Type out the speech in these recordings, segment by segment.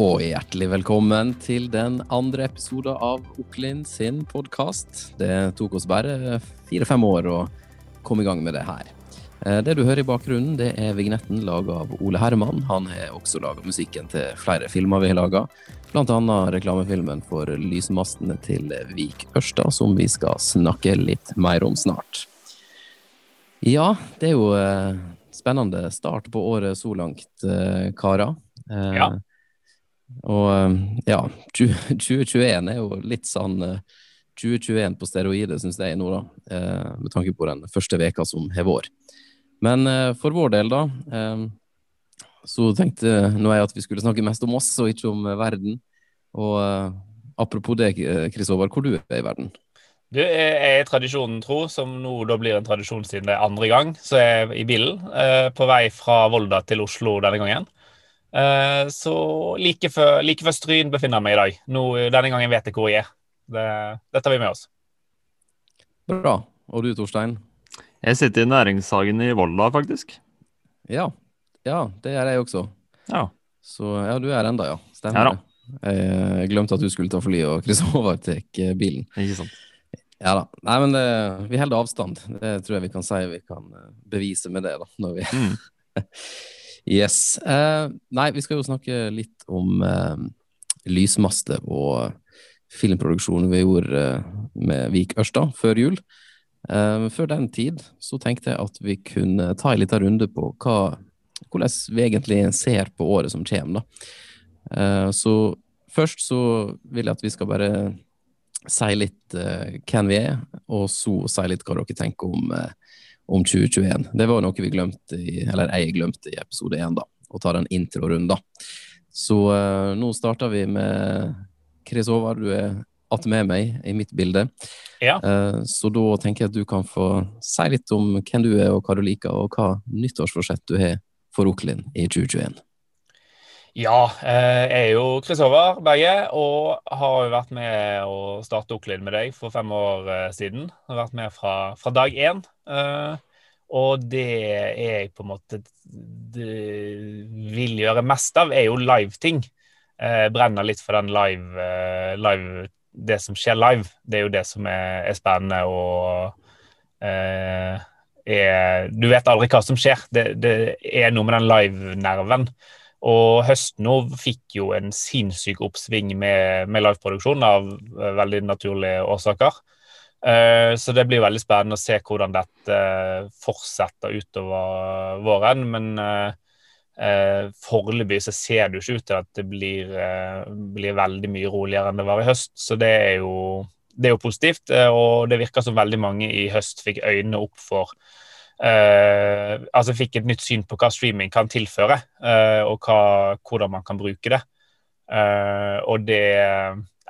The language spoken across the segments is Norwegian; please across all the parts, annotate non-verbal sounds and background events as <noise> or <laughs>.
og hjertelig velkommen til den andre episoden av Oklin sin podkast. Det tok oss bare fire-fem år å komme i gang med det her. Eh, det du hører i bakgrunnen, det er vignetten laga av Ole Herman. Han har også laga musikken til flere filmer vi har laga, bl.a. reklamefilmen for lysmastene til Vik Ørsta, som vi skal snakke litt mer om snart. Ja, det er jo eh, spennende start på året så langt, eh, karer. Ja. Og um, ja, 2021 er jo litt sånn 2021 på steroider, syns jeg nå, da. Eh, med tanke på den første veka som har vært. Men eh, for vår del, da, eh, så tenkte nå jeg at vi skulle snakke mest om oss, og ikke om verden. Og apropos det, Chris Håvard, hvor du er i verden? Du jeg er tradisjonen tro, som nå da blir en tradisjon siden det er andre gang. Så er jeg i bilen på vei fra Volda til Oslo denne gangen. Eh, så like før, like før Stryn befinner jeg meg i dag. Nå, denne gangen vet jeg hvor jeg er. Det, det tar vi med oss. Bra. Og du, Torstein? Jeg sitter i næringshagen i Volda, faktisk. Ja. ja, det gjør jeg også. Ja. Så ja, du er enda, ja. Stemmer ja, det. Jeg glemte at du skulle ta fly, og Chris <laughs> Håvard tar bilen. Ikke sant. Ja da. Nei, men det, vi holder avstand. Det tror jeg vi kan si vi kan bevise med det, da. Når vi Mm. <laughs> Yes. Uh, nei, vi skal jo snakke litt om uh, lysmaster og filmproduksjonen vi gjorde uh, med Vik Ørsta før jul. før den tid så tenkte jeg at vi kunne ta en liten runde på hva, hvordan vi egentlig ser på året som kommer. Da. så først så vil jeg at vi skal bare si litt hvem vi er, og så si litt hva dere tenker om om 2021. Det var noe vi glemte i, eller jeg glemte i episode én, da. Å ta den introrunden, Så uh, nå starter vi med Chris Håvard, du er att med meg i mitt bilde. Ja. Uh, så da tenker jeg at du kan få si litt om hvem du er, og hva du liker, og hva nyttårsforsett du har for Oklin i 2021. Ja, jeg er jo Håvard Berge og har jo vært med å starte Oklin med deg for fem år siden. Jeg har vært med fra, fra dag én. Og det jeg på en måte vil gjøre mest av, er jo live-ting. Brenner litt for den live, live, Det som skjer live. Det er jo det som er, er spennende og eh, er, Du vet aldri hva som skjer. Det, det er noe med den live-nerven. Og høsten nå fikk jo en sinnssyk oppsving med, med liveproduksjon av veldig naturlige årsaker. Uh, så det blir veldig spennende å se hvordan dette fortsetter utover våren. Men foreløpig så ser det jo ikke ut til at det blir, blir, veldig mye roligere enn det var i høst. Så det er jo, det er jo positivt. og det virker som veldig mange i høst fikk øynene opp for altså fikk et nytt syn på hva streaming kan tilføre, og hva, hvordan man kan bruke det. og det,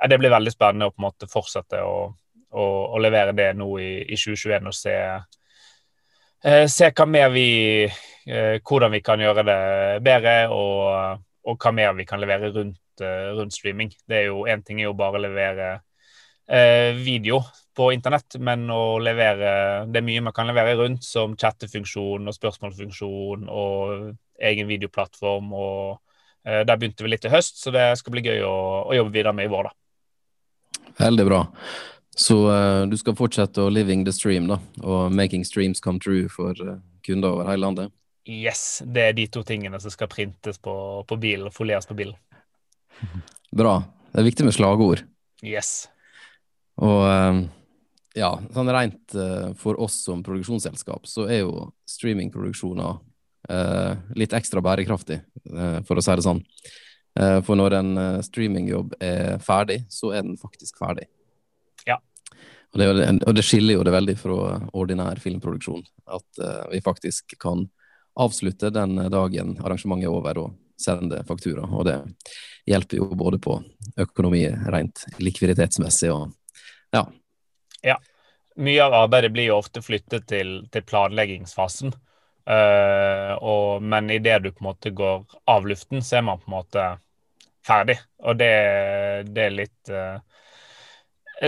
det blir veldig spennende å på en måte fortsette å å, å levere det nå i, i 2021 og se, se hva mer vi Hvordan vi kan gjøre det bedre, og, og hva mer vi kan levere rundt, rundt streaming. Det er jo Én ting er jo bare å levere video på internett, men å levere Det mye man kan levere rundt, som chattefunksjon og spørsmålsfunksjon og egen videoplattform. og eh, Der begynte vi litt i høst, så det skal bli gøy å, å jobbe videre med i vår. da. Veldig bra. Så eh, du skal fortsette å living the stream, da, og making streams come true for eh, kunder over hele landet? Yes, det er de to tingene som skal printes på, på bilen og folieres på bilen. <laughs> Bra. Det er viktig med slagord. Yes. Og uh, ja, sånn rent for oss som produksjonsselskap, så er jo streamingproduksjoner litt ekstra bærekraftig, for å si det sånn. for når en streamingjobb er ferdig, så er den faktisk ferdig. Ja. Og det, og det, skiller jo det veldig fra ordinær filmproduksjon. At uh, vi faktisk kan avslutte den dagen arrangementet er over og sende faktura. Og det hjelper jo både på økonomi rent likviditetsmessig og ja. Ja. Mye av arbeidet blir jo ofte flyttet til, til planleggingsfasen. Uh, og, men idet du på en måte går av luften, så er man på en måte ferdig. Og det, det er litt uh,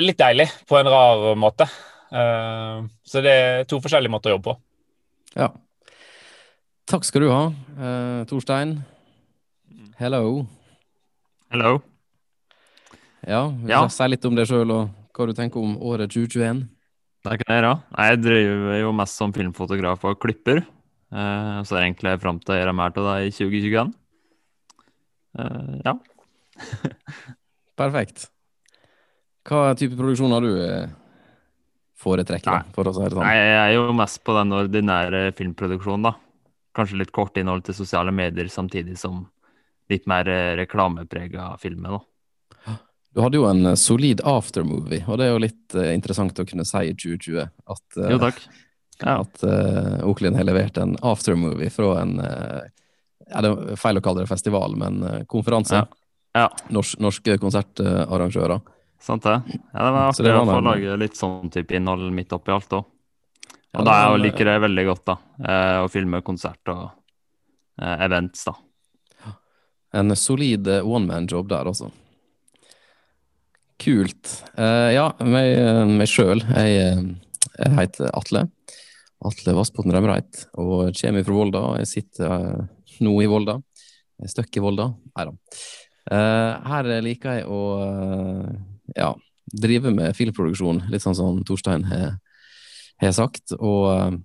litt deilig på en rar måte. Uh, så det er to forskjellige måter å jobbe på. Ja. Takk skal du ha, uh, Torstein. Hello. Hello. Ja, vi Ja. si litt om deg sjøl og hva du tenker om året 2021. Det kan jeg gjøre. da. Jeg driver jo mest som filmfotograf og klipper. Eh, så egentlig er egentlig fram til å gjøre mer av det i 2021. Eh, ja. <laughs> Perfekt. Hva type produksjon har du eh, foretrekker, da, for å si det sånn? Nei, jeg er jo mest på den ordinære filmproduksjonen, da. Kanskje litt kort innhold til sosiale medier, samtidig som litt mer reklameprega filmer, da. Du hadde jo en eh, solid aftermovie, og det er jo litt uh, interessant å kunne si i 2020 at, uh, Jo, takk. Ja. at uh, Oklin har levert en aftermovie fra en ja, Det er feil å kalle det festival, men konferanse. Ja. Ja. Nors norske konsertarrangører. Sant det. Ja, det var artig å få lage litt sånn type innhold midt oppi alt òg. Og ja, da jeg liker jeg veldig godt, da. Eh, å filme konsert og eh, events, da. En solid one man-jobb der, altså. Kult. Uh, ja, meg, meg sjøl. Jeg, eh, jeg heter Atle. Atle Vassbotn Remreit og kommer fra Volda. Jeg sitter eh, nå i Volda. Jeg er støkk i Volda. Nei da. Her liker jeg å ja, drive med filmproduksjon, litt sånn som Torstein har sagt. Og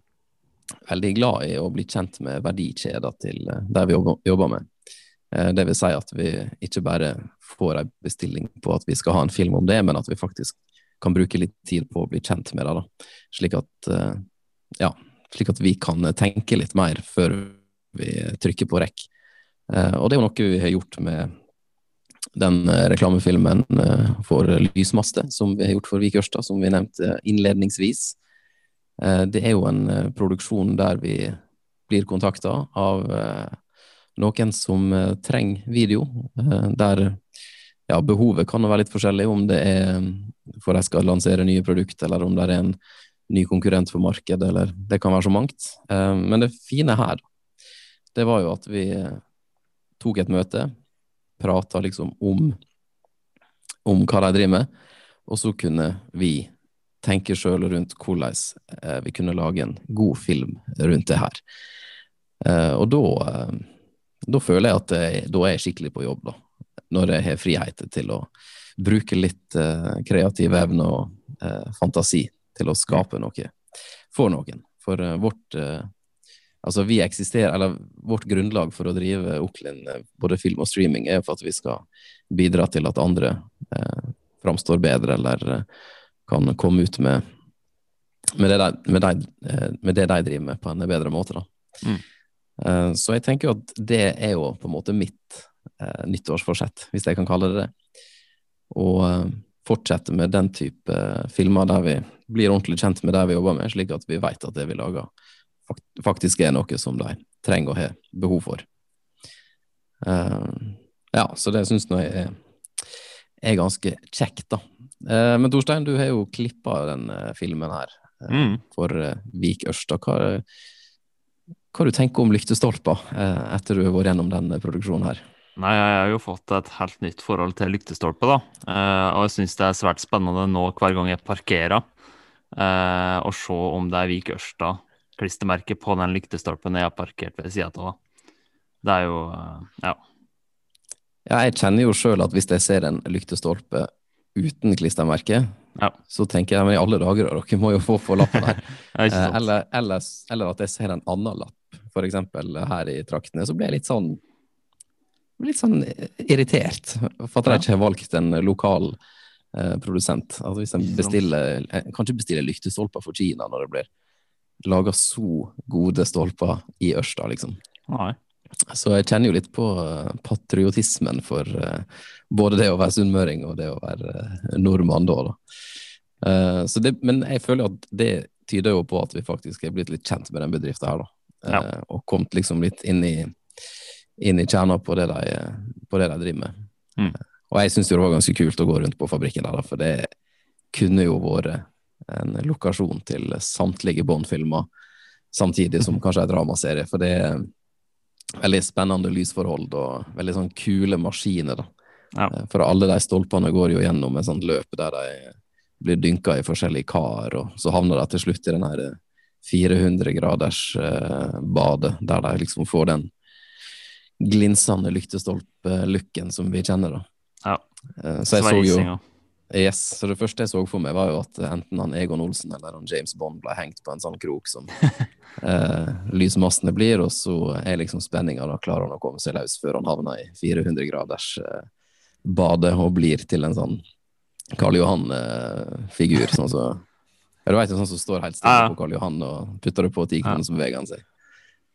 veldig glad i å bli kjent med verdikjeder til der vi jobber, jobber med. Det vil si at vi ikke bare får en bestilling på at vi skal ha en film om det, men at vi faktisk kan bruke litt tid på å bli kjent med det. da. Slik at, eh, ja, slik at vi kan tenke litt mer før vi trykker på rekk. Eh, Og det er jo noe vi har gjort med den eh, reklamefilmen for Lysmaste, som vi har gjort for Vik Ørsta, som vi nevnte innledningsvis. Det er jo en produksjon der vi blir kontakta av noen som trenger video, der ja, behovet kan jo være litt forskjellig, om det er for de skal lansere nye produkter, eller om det er en ny konkurrent for markedet, eller det kan være så mangt. Eh, Men det fine her, det var jo at vi eh, tok et møte, prata liksom om, om hva de driver med, og så kunne vi tenke sjøl rundt hvordan eh, vi kunne lage en god film rundt det her. Eh, og da, da føler jeg at jeg, da er jeg skikkelig på jobb, da. Når jeg har frihet til å bruke litt eh, kreativ evne og eh, fantasi til å skape noe for noen. For eh, vårt eh, Altså, vi eksisterer, eller vårt grunnlag for å drive Oklin, eh, både film og streaming, er for at vi skal bidra til at andre eh, framstår bedre, eller eh, kan komme ut med, med, det de, med, de, med det de driver med, på en bedre måte. Da. Mm. Så jeg tenker jo at det er jo på en måte mitt eh, nyttårsforsett, hvis jeg kan kalle det det. Og eh, fortsette med den type eh, filmer der vi blir ordentlig kjent med det vi jobber med, slik at vi vet at det vi lager faktisk er noe som de trenger og har behov for. Eh, ja, så det syns jeg er, er ganske kjekt, da. Eh, men Torstein, du har jo klippa den filmen her Mm. for Vik Ørsta. Hva, hva du tenker om lyktestolper etter du har vært gjennom den eh, produksjonen her? Nei, jeg har jo fått et helt nytt forhold til lyktestolpe, da. Eh, og jeg syns det er svært spennende nå hver gang jeg parkerer, eh, å se om det er Vik Ørsta-klistremerke på den lyktestolpen jeg har parkert ved sida av. Det er jo eh, Ja. Ja, jeg kjenner jo sjøl at hvis jeg ser en lyktestolpe uten klistremerke, Ja. så tenker jeg men i alle dager, dere må jo få på lappen her. <laughs> er Eh, eller, eller, eller at jeg ser en annen lapp, eksempel her i traktene, så blir jeg litt sånn litt sånn irritert for at jeg ikke har valgt en lokal eh, produsent. Altså hvis en Ikke sant. bestiller, kan ikke bestille lyktestolper for Kina når det blir laga så gode stolper i Ørsta, liksom. Nei. Så jeg kjenner jo litt på eh, patriotismen for eh, både det å være sunnmøring og det å være eh, nordmann da. da. Eh, så det, men jeg føler at det tyder jo på at vi faktisk er blitt litt kjent med den bedriften her, da. Ja. Eh, og kommet liksom litt inn i, inn i kjerna på det de, på det de driver med. Mm. Og jeg syns det var ganske kult å gå rundt på fabrikken der, for det kunne jo vært en lokasjon til samtlige Bond-filmer, samtidig som kanskje en dramaserie. For det er veldig spennende lysforhold og veldig sånn kule maskiner. da. Ja. Eh, For alle de stolpene går jo gjennom et sånt løp der de blir dynka i forskjellige kar, og så havner de til slutt i den her 400 graders eh, badet, der de liksom får den glinsende lyktestolpe-looken som vi kjenner. da. Ja. så jeg så jo Yes, så det første jeg så for meg, var jo at enten han Egon Olsen eller han James Bond ble hengt på en sånn krok som <laughs> eh, lysmastene blir, og så er liksom spenninga, da klarer han å komme seg løs før han havner i 400 graders eh, bade og blir til en sånn Karl Johan-figur, sånn så <laughs> ja, Du vet en sånn som står helt stille Ja, ja. på Karl Johan, og putter det på ti kroner, så beveger han seg.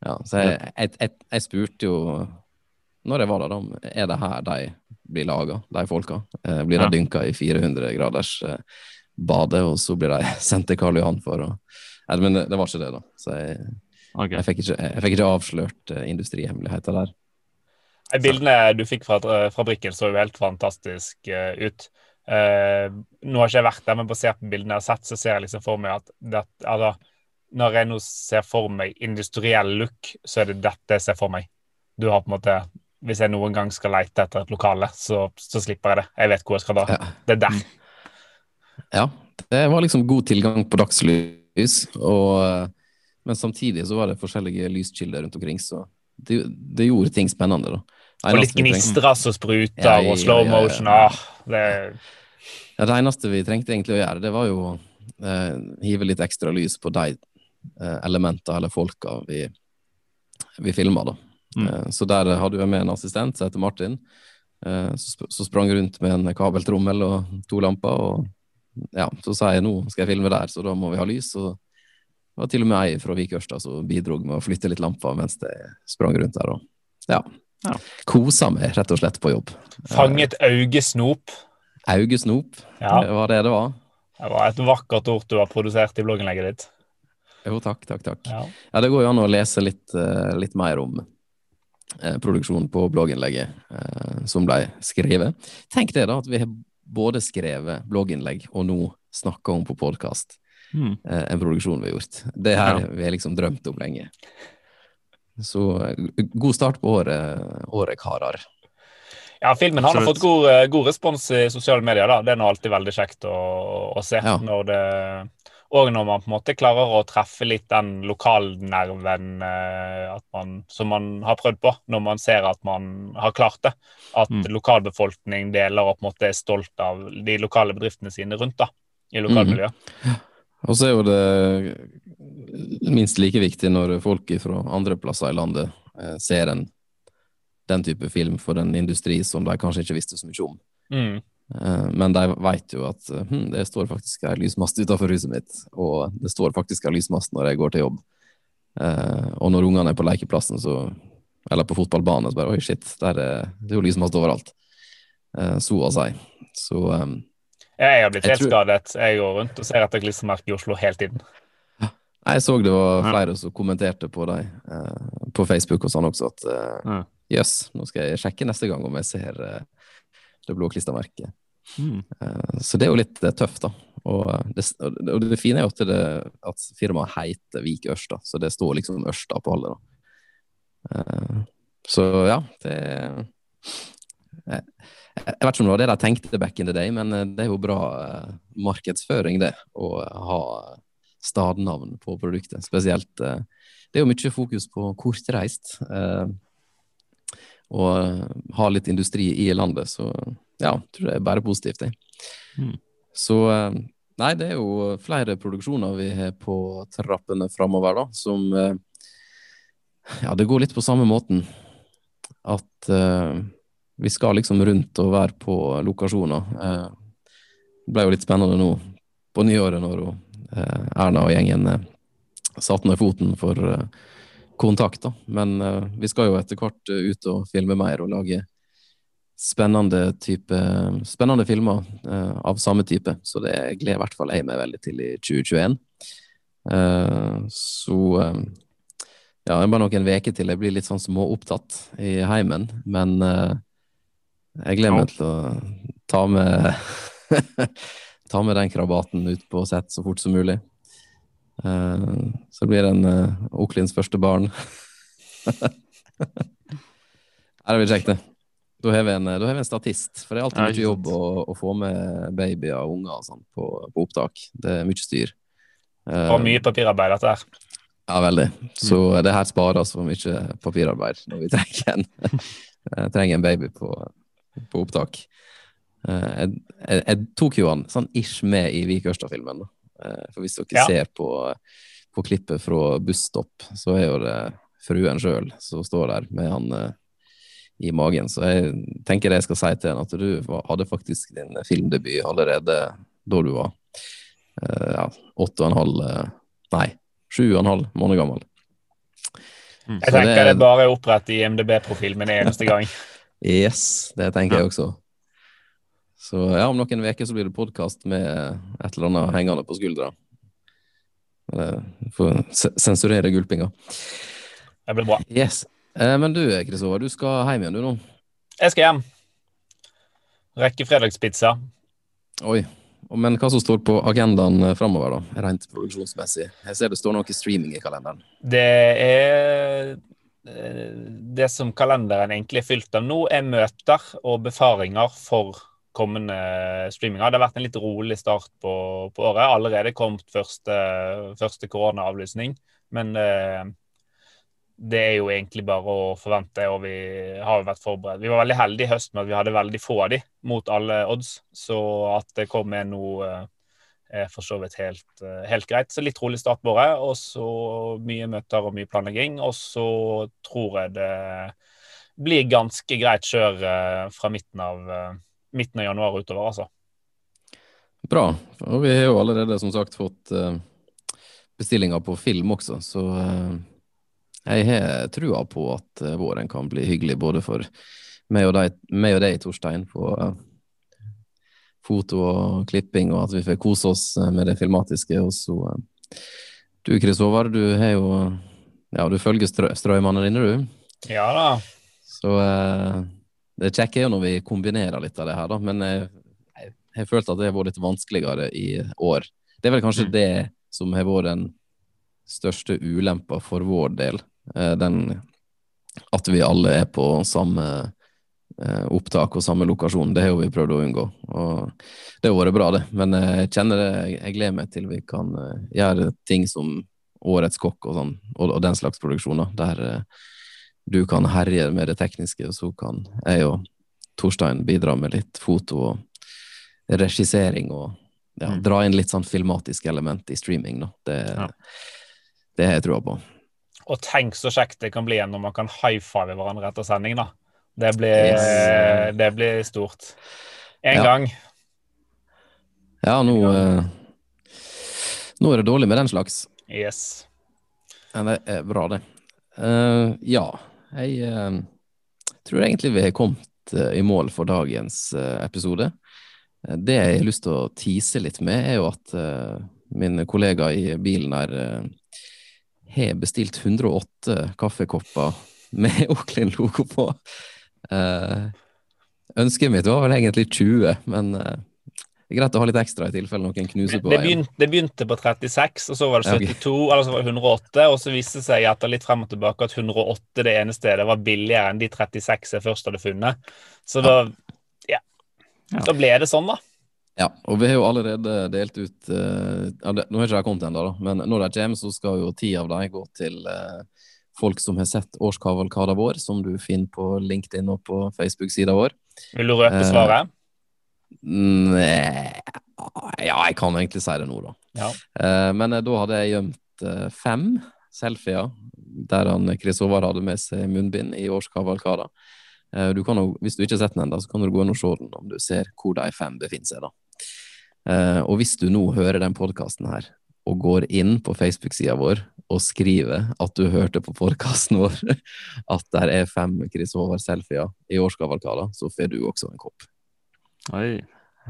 Ja, så jeg, jeg, jeg, jeg spurte jo når jeg var der, da, er det her de blir laga, de folka? Eh, blir de Ja. dynka i 400 graders eh, bade, og så blir de <laughs> sendt til Karl Johan for å Nei, Men det, det var ikke det, da. Så jeg, okay. jeg, fikk, ikke, jeg fikk ikke avslørt eh, industrihemmeligheter der. Bildene du fikk fra fabrikken, så jo helt fantastisk ut. Uh, nå har ikke jeg vært der, men basert på bildene jeg har sett, så ser jeg liksom for meg at det, altså, når jeg nå ser for meg industriell look, så er det dette jeg ser for meg. Du har på en måte Hvis jeg noen gang skal lete etter et lokale, så, så slipper jeg det. Jeg vet hvor jeg skal da. Ja. Det er der. Ja, det var liksom god tilgang på dagslys, og, men samtidig så var det forskjellige lyskilder rundt omkring, så det, det gjorde ting spennende, da. Og litt gnistre som spruter, Ja, og slow ja, motion. Ah, det, Ja, det eneste vi trengte egentlig å gjøre, det var jo eh, hive litt ekstra lys på de eh, elementene eller folka vi, vi filmer. da. Mm. Eh, så der hadde jeg med en assistent som heter Martin, Så, sp som sprang rundt med en kabeltrommel og to lamper. og ja, Så sa jeg nå skal jeg filme der, så da må vi ha lys. Og det var til og med ei fra Vikørstad som bidro med å flytte litt lamper mens jeg sprang rundt der. Og ja, Ja. kosa meg rett og slett på jobb. fanget augesnop. Augesnop, Ja, det var det det var. det var et vakkert ord du har produsert i blogginnlegget ditt. Jo, takk, takk, takk. Ja. Ja, det går jo an å lese litt, eh, litt mer om eh, produksjonen på blogginnlegget eh, som ble skrevet. Tenk det, da, at vi har både skrevet blogginnlegg og nå snakka om på podkast Mm. eh, en produksjon vi har gjort. Det her Ja. vi har liksom drømt om lenge. Så eh, god start på året, året karer. Ja, filmen har fått god, god respons i sosiale medier. da. Det er nå alltid veldig kjekt å, å se. Ja. når det, og når man på en måte klarer å treffe litt den lokalnerven eh, man, som man har prøvd på, når man ser at man har klart det. At Mm. lokalbefolkning deler og på en måte er stolt av de lokale bedriftene sine rundt da, i lokalmiljøet. Og så er jo det minst like viktig når folk fra andre plasser i landet eh, ser en, den type film for en industri som de kanskje ikke visste så mye om. Mm. Eh, Men de vet jo at eh, hm, det står faktisk ei lysmast utenfor huset mitt, og det står faktisk ei lysmast når jeg går til jobb. Eh, og når ungene er på lekeplassen, så, eller på fotballbanen, så bare oi, shit, der er, det er jo lysmast overalt. Eh, så å si. Så um, Jeg har blitt Jeg helt tror- skadet. Jeg går rundt og ser etter klistremerker i Oslo hele tiden. jeg så det var Ja. flere som kommenterte på dem eh, på Facebook og sånn også, at eh, Ja. jøss, nå skal jeg sjekke neste gang om jeg ser eh, det blå klistremerket. Mm. Eh, Så det er jo litt eh, tøft, da. Og eh, det, og det fine er jo at, det, at firmaet heter Vik Ørsta, så det står liksom Ørsta på alle. da. Eh, Så ja, det jeg, jeg vet ikke om det var det de tenkte back in the day, men eh, det er jo bra eh, markedsføring, det. Å ha stadnavn på produktet. Spesielt eh, Det er jo mye fokus på kortreist. Og eh, ha litt industri i landet, så ja, jeg tror det er bare positivt, det. Mm. Så eh, Nei, det er jo flere produksjoner vi har på trappene framover, da, som eh, Ja, det går litt på samme måten. At uh, vi skal liksom rundt og være på lokasjoner. Uh, det ble jo litt spennende nå på nyåret når hun, eh, Erna og gjengen satte ned foten for eh, kontakt, da. Men uh, vi skal jo etter hvert eh, ut og filme mer og lage spennende type spennende filmer uh, av samme type. Så det gleder i hvert fall jeg meg veldig til i 2021. Uh, så ja, det er bare noen uker til jeg blir litt sånn småopptatt i heimen, men jeg gleder meg til å ta med <laughs> ta med den krabaten ut på sett så fort som mulig. Eh, så blir det en uh, Oklins første barn. Her har vi kjekt, det. Da har vi en, da har vi en statist, for det er alltid mye jobb å, å få med babyer og unger og sånt på, på opptak. Det er mye styr. Eh, Og mye papirarbeid, dette her. ja, veldig. Så Mm. det her sparer oss for mye papirarbeid når vi trenger en, <laughs> eh, trenger en baby på, på opptak. Eh, jeg, jeg, jeg tok jo han sånn ish med i Vik Ørsta-filmen. Eh, For hvis dere Ja. ser på, på klippet fra busstopp, så er jo det fruen sjøl som står der med han eh, i magen. Så jeg tenker jeg skal si til henne, at du hadde faktisk din filmdebut allerede da du var eh, ja, åtte og en halv Nei, sju og en halv måned gammel. Mm. Jeg tenker det- det, er bare å opprette IMDb-profil med en eneste gang. <laughs> Yes, det tenker jeg også. Så ja, om noen uker så blir det podkast med et eller annet hengende på skuldra. Får sensurere gulpinga. Det blir bra. Yes. Eh, men du Kristoffer, du skal hjem igjen du nå? Jeg skal hjem. Rekke fredagspizza. Oi. Men hva som står på agendaen eh, framover, da? Rent produksjonsmessig? Jeg ser det står noe streaming i kalenderen. Det er eh, Det som kalenderen egentlig er fylt av nå, er møter og befaringer for kommende streaminger. Det har vært en litt rolig start på, på året. Allerede kommet første, første koronaavlysning. Men eh, det er jo egentlig bare å forvente, og vi har jo vært forberedt. Vi var veldig heldige i høst med at vi hadde veldig få av de mot alle odds. Så at det kom med nå eh, er for så vidt helt, eh, helt greit. Så litt rolig start på året, og så mye møter og mye planlegging. Og så tror jeg det blir ganske greit kjør eh, fra midten av, midten av januar utover, altså. Bra. Og vi har jo allerede som sagt fått eh, bestillinger på film også, så eh, jeg har trua på at eh, våren kan bli hyggelig både for meg og deg, meg og deg Torstein, på foto og klipping, og at vi får kose oss med det filmatiske. Og så Du, Du Håvard, du har jo Ja, du følger strø strømmene dine, du. Ja da. Så eh, det kjekke er jo når vi kombinerer litt av det her, da. Men jeg, jeg, har følt at det har vært litt vanskeligere i år. Det er vel kanskje Mm. det som har vært den største ulempa for vår del. Eh, den at vi alle er på samme eh, opptak og samme lokasjon. Det har vi prøvd å unngå. Og det har vært bra, det. Men eh, jeg kjenner det, jeg gleder meg til vi kan eh, gjøre ting som Årets kokk og sånn, og, den slags produksjoner. Der eh, du kan herje med det tekniske, og så kan jeg og Torstein bidra med litt foto og regissering og ja, Mm. dra inn litt sånn filmatisk element i streaming. Da. Det, Ja. det har jeg trua på. Og tenk så kjekt det kan bli når man kan high five hverandre etter sending, da. Det blir, Yes. det blir stort. En Ja. gang. Ja, nå, eh, nå er det dårlig med den slags. Yes. Men det er bra, det. Uh, ja, jeg eh, tror egentlig vi har kommet eh, i mål for dagens eh, episode. Eh, Det jeg har lyst til å tease litt med, er jo at eh, min kollega i bilen her eh, har bestilt 108 kaffekopper med <laughs> Oklin-logo på. Ønsket mitt var vel egentlig 20, men det er greit å ha litt ekstra i tilfelle noen knuser på Det begynte, det begynte på 36, og så var det Ja, ok. 72, eller så var det 108. Og så viste det seg etter litt frem og tilbake at 108 det ene stedet var billigere enn de 36 jeg først hadde funnet. Så da, ja. Ja. da ble det sånn, da. Ja, og vi har jo allerede delt ut uh, Nå har ikke de kommet ennå, men når de kommer, så skal jo ti av dem gå til uh, folk som har sett årskavalkaden vår, som du finner på LinkedIn og på Facebook-sida vår. Vil du røpe Eh, svaret? Nei, ja, jeg kan egentlig si det nå, da. Ja. Eh, men eh, da hadde jeg gjemt eh, fem selfier der han Chris Håvard hadde med seg munnbind i årskavalkada. Du kan jo, hvis du ikke har sett den ennå, så kan du gå inn og se den om du ser hvor de fem befinner seg. da. Og hvis du nå hører den podkasten her, og går inn på Facebook-sida vår og skriver at du hørte på podkasten vår <laughs> at der er fem Chris Håvard-selfier i årskavalkada, så får du også en kopp. Oi.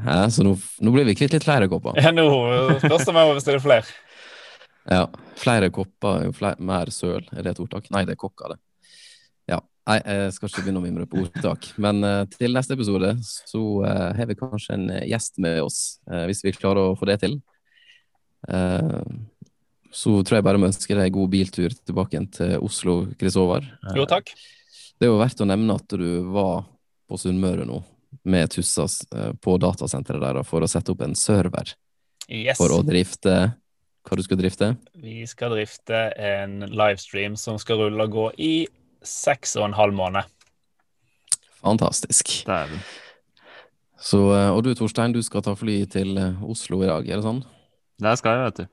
Ja, Så nå, nå blir vi kvitt litt flere kopper. Ja, nå spørs det om jeg må bestille flere. Ja, flere kopper er jo flere, mer søl. Er det et ordtak? Nei, det er kokker, det. Ja, nei, jeg skal ikke begynne å mimre på ordtak. Men uh, til neste episode så uh, har vi kanskje en eh, gjest med oss, uh, hvis vi klarer å få det til. Eh, så tror jeg bare vi ønsker deg god biltur tilbake igjen til Oslo, Chris Håvard. Eh, Jo, takk. Det er jo verdt å nevne at du var på Sunnmøre nå med Tussas eh, på datasenteret der for å sette opp en server Yes. for å drifte hva du skal drifte. Vi skal drifte en livestream som skal rulle og gå i seks og en halv måned. Fantastisk. Der. Så, eh, og du Torstein, du skal ta fly til eh, Oslo i dag, er det sånn? Det skal jeg, vet du.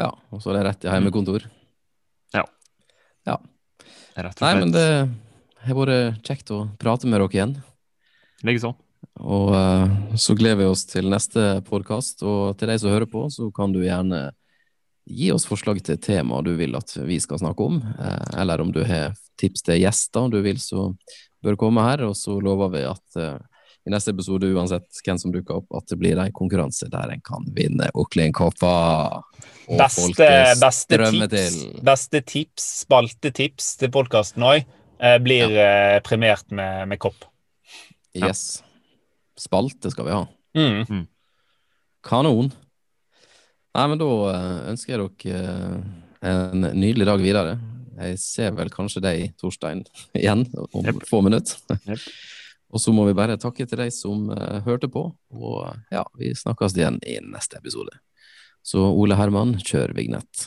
Ja, og så er det rett i heimekontor. Rett og Nei, men slett. det har vært kjekt å prate med dere igjen. Likeså. Og eh, så gleder vi oss til neste podkast. Og til deg som hører på, så kan du gjerne gi oss forslag til tema du vil at vi skal snakke om. Eh, eller om du har tips til gjester du vil så bør komme her. Og så lover vi at eh, i neste episode, uansett hvem som dukker opp, at det blir en konkurranse der en kan vinne Oklin-kopper. Og Beste, folket beste, tips, til. beste tips, spaltetips til podkasten òg, blir eh, premiert med, med kopp. Yes. Spalte skal vi ha. Mm. Kanon. Nei, men da eh, ønsker jeg dere eh, en nydelig dag videre. Jeg ser vel kanskje deg, Torstein, <laughs> igjen om yep. få minutter. Yep. <laughs> Og så må vi bare takke til deg som eh, hørte på, og ja, vi snakkes igjen i neste episode. Så Ole Herman, kjør vignett.